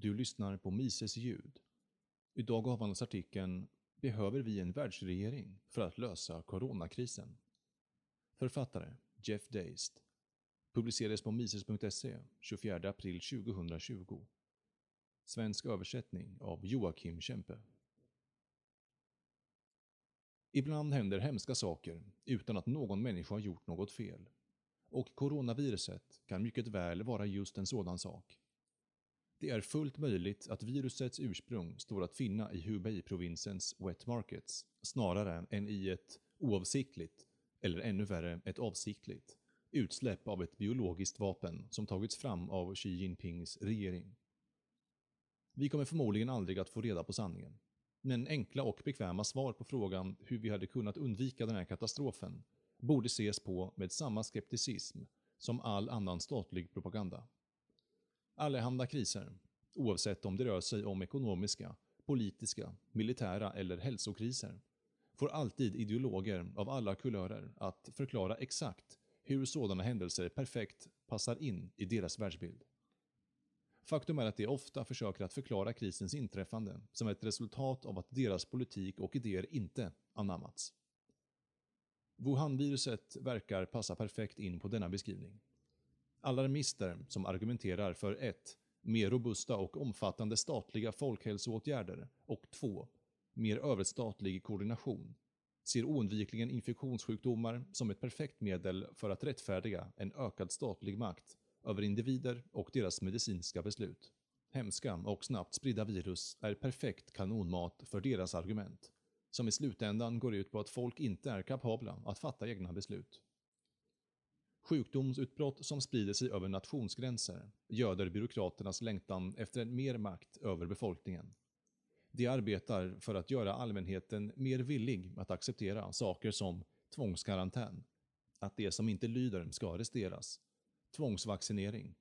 Du lyssnar på Mises ljud. Idag avhandlas artikeln “Behöver vi en världsregering för att lösa coronakrisen?” Författare Jeff Deist. Publicerades på mises.se 24 april 2020. Svensk översättning av Joakim Kempe. Ibland händer hemska saker utan att någon människa har gjort något fel. Och coronaviruset kan mycket väl vara just en sådan sak. Det är fullt möjligt att virusets ursprung står att finna i Hubei-provinsens wet markets snarare än i ett oavsiktligt, eller ännu värre ett avsiktligt, utsläpp av ett biologiskt vapen som tagits fram av Xi Jinpings regering. Vi kommer förmodligen aldrig att få reda på sanningen. Men enkla och bekväma svar på frågan hur vi hade kunnat undvika den här katastrofen borde ses på med samma skepticism som all annan statlig propaganda. Allehanda kriser, oavsett om det rör sig om ekonomiska, politiska, militära eller hälsokriser, får alltid ideologer av alla kulörer att förklara exakt hur sådana händelser perfekt passar in i deras världsbild. Faktum är att de ofta försöker att förklara krisens inträffande som ett resultat av att deras politik och idéer inte anammats. Wuhan-viruset verkar passa perfekt in på denna beskrivning. Alarmister som argumenterar för 1. Mer robusta och omfattande statliga folkhälsoåtgärder och 2. Mer överstatlig koordination ser oundvikligen infektionssjukdomar som ett perfekt medel för att rättfärdiga en ökad statlig makt över individer och deras medicinska beslut. Hemska och snabbt spridda virus är perfekt kanonmat för deras argument, som i slutändan går ut på att folk inte är kapabla att fatta egna beslut. Sjukdomsutbrott som sprider sig över nationsgränser göder byråkraternas längtan efter mer makt över befolkningen. De arbetar för att göra allmänheten mer villig att acceptera saker som tvångskarantän, att de som inte lyder ska arresteras, tvångsvaccinering,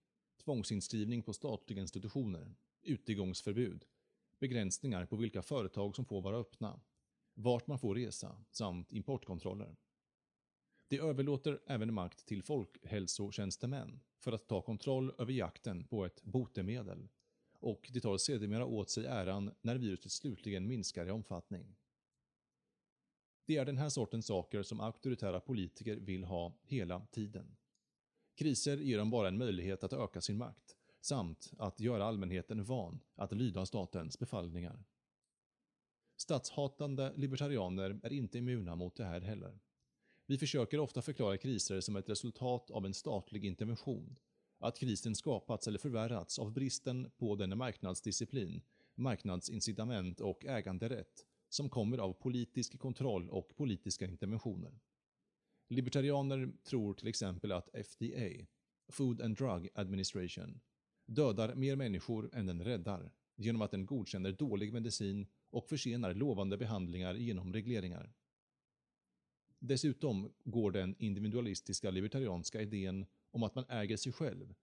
tvångsinskrivning på statliga institutioner, utegångsförbud, begränsningar på vilka företag som får vara öppna, vart man får resa samt importkontroller. De överlåter även makt till folkhälsotjänstemän för att ta kontroll över jakten på ett botemedel och de tar sedermera åt sig äran när viruset slutligen minskar i omfattning. Det är den här sortens saker som auktoritära politiker vill ha hela tiden. Kriser ger dem bara en möjlighet att öka sin makt, samt att göra allmänheten van att lyda statens befallningar. Statshatande libertarianer är inte immuna mot det här heller. Vi försöker ofta förklara kriser som ett resultat av en statlig intervention, att krisen skapats eller förvärrats av bristen på den marknadsdisciplin, marknadsincitament och äganderätt som kommer av politisk kontroll och politiska interventioner. Libertarianer tror till exempel att FDA, Food and Drug Administration, dödar mer människor än den räddar genom att den godkänner dålig medicin och försenar lovande behandlingar genom regleringar. Dessutom går den individualistiska libertarianska idén om att man äger sig själv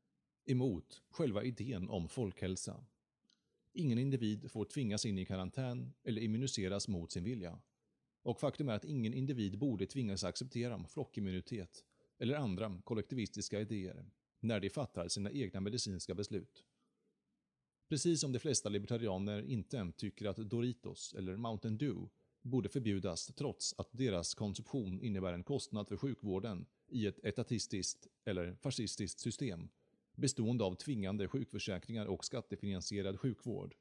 emot själva idén om folkhälsa. Ingen individ får tvingas in i karantän eller immuniseras mot sin vilja. Och faktum är att ingen individ borde tvingas acceptera flockimmunitet eller andra kollektivistiska idéer när de fattar sina egna medicinska beslut. Precis som de flesta libertarianer inte tycker att Doritos eller Mountain Dew borde förbjudas trots att deras konsumtion innebär en kostnad för sjukvården i ett etatistiskt eller fascistiskt system bestående av tvingande sjukförsäkringar och skattefinansierad sjukvård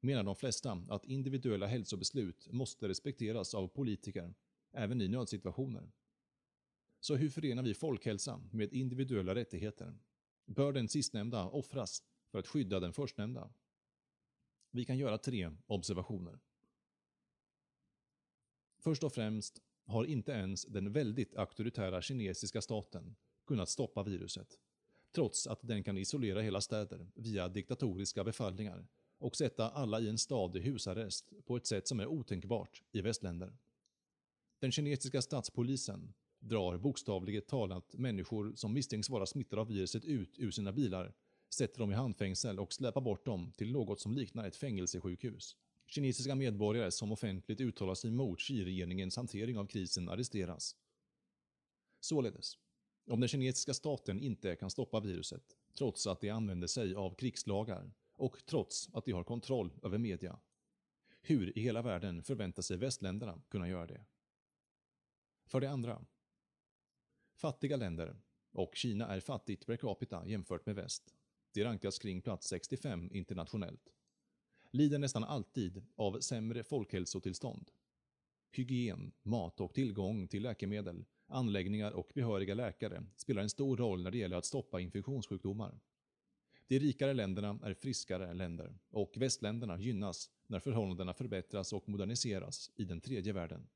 menar de flesta att individuella hälsobeslut måste respekteras av politiker, även i nödsituationer. Så hur förenar vi folkhälsa med individuella rättigheter? Bör den sistnämnda offras för att skydda den förstnämnda? Vi kan göra tre observationer. Först och främst har inte ens den väldigt auktoritära kinesiska staten kunnat stoppa viruset, trots att den kan isolera hela städer via diktatoriska befallningar och sätta alla i en stad i husarrest på ett sätt som är otänkbart i västländer. Den kinesiska statspolisen drar bokstavligt talat människor som misstänks vara smittade av viruset ut ur sina bilar, sätter dem i handfängsel och släpar bort dem till något som liknar ett fängelsesjukhus. Kinesiska medborgare som offentligt uttalar sig mot Xi-regeringens hantering av krisen arresteras. Således, om den kinesiska staten inte kan stoppa viruset, trots att de använder sig av krigslagar och trots att de har kontroll över media. Hur i hela världen förväntar sig västländerna kunna göra det? För det andra. Fattiga länder, och Kina är fattigt per capita jämfört med väst, det rankas kring plats 65 internationellt, lider nästan alltid av sämre folkhälsotillstånd. Hygien, mat och tillgång till läkemedel, anläggningar och behöriga läkare spelar en stor roll när det gäller att stoppa infektionssjukdomar. De rikare länderna är friskare länder och västländerna gynnas när förhållandena förbättras och moderniseras i den tredje världen.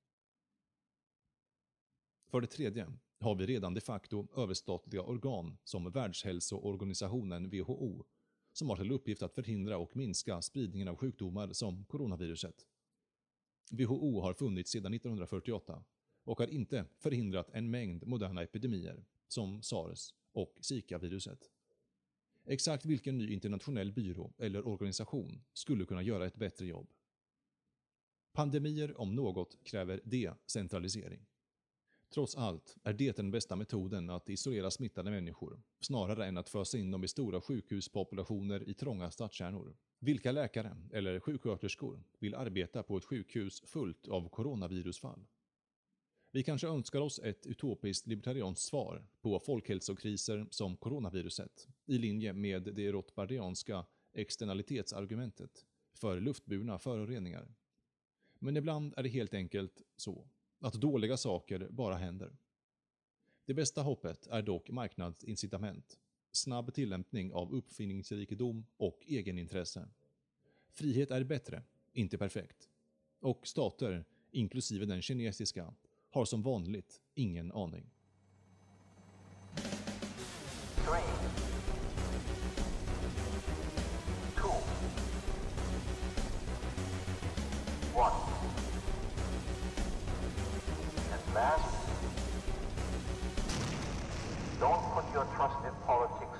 För det tredje har vi redan de facto överstatliga organ som Världshälsoorganisationen WHO som har till uppgift att förhindra och minska spridningen av sjukdomar som coronaviruset. WHO har funnits sedan 1948 och har inte förhindrat en mängd moderna epidemier som sars och Zika-viruset. Exakt vilken ny internationell byrå eller organisation skulle kunna göra ett bättre jobb? Pandemier om något kräver decentralisering. Trots allt är det den bästa metoden att isolera smittade människor, snarare än att fösa in dem i stora sjukhuspopulationer i trånga stadskärnor. Vilka läkare eller sjuksköterskor vill arbeta på ett sjukhus fullt av coronavirusfall? Vi kanske önskar oss ett utopiskt libertarianskt svar på folkhälsokriser som coronaviruset, i linje med det rothbardianska externalitetsargumentet för luftburna föroreningar. Men ibland är det helt enkelt så att dåliga saker bara händer. Det bästa hoppet är dock marknadsincitament, snabb tillämpning av uppfinningsrikedom och egenintresse. Frihet är bättre, inte perfekt. Och stater, inklusive den kinesiska, har som vanligt ingen aning. Don't put your trust in politics.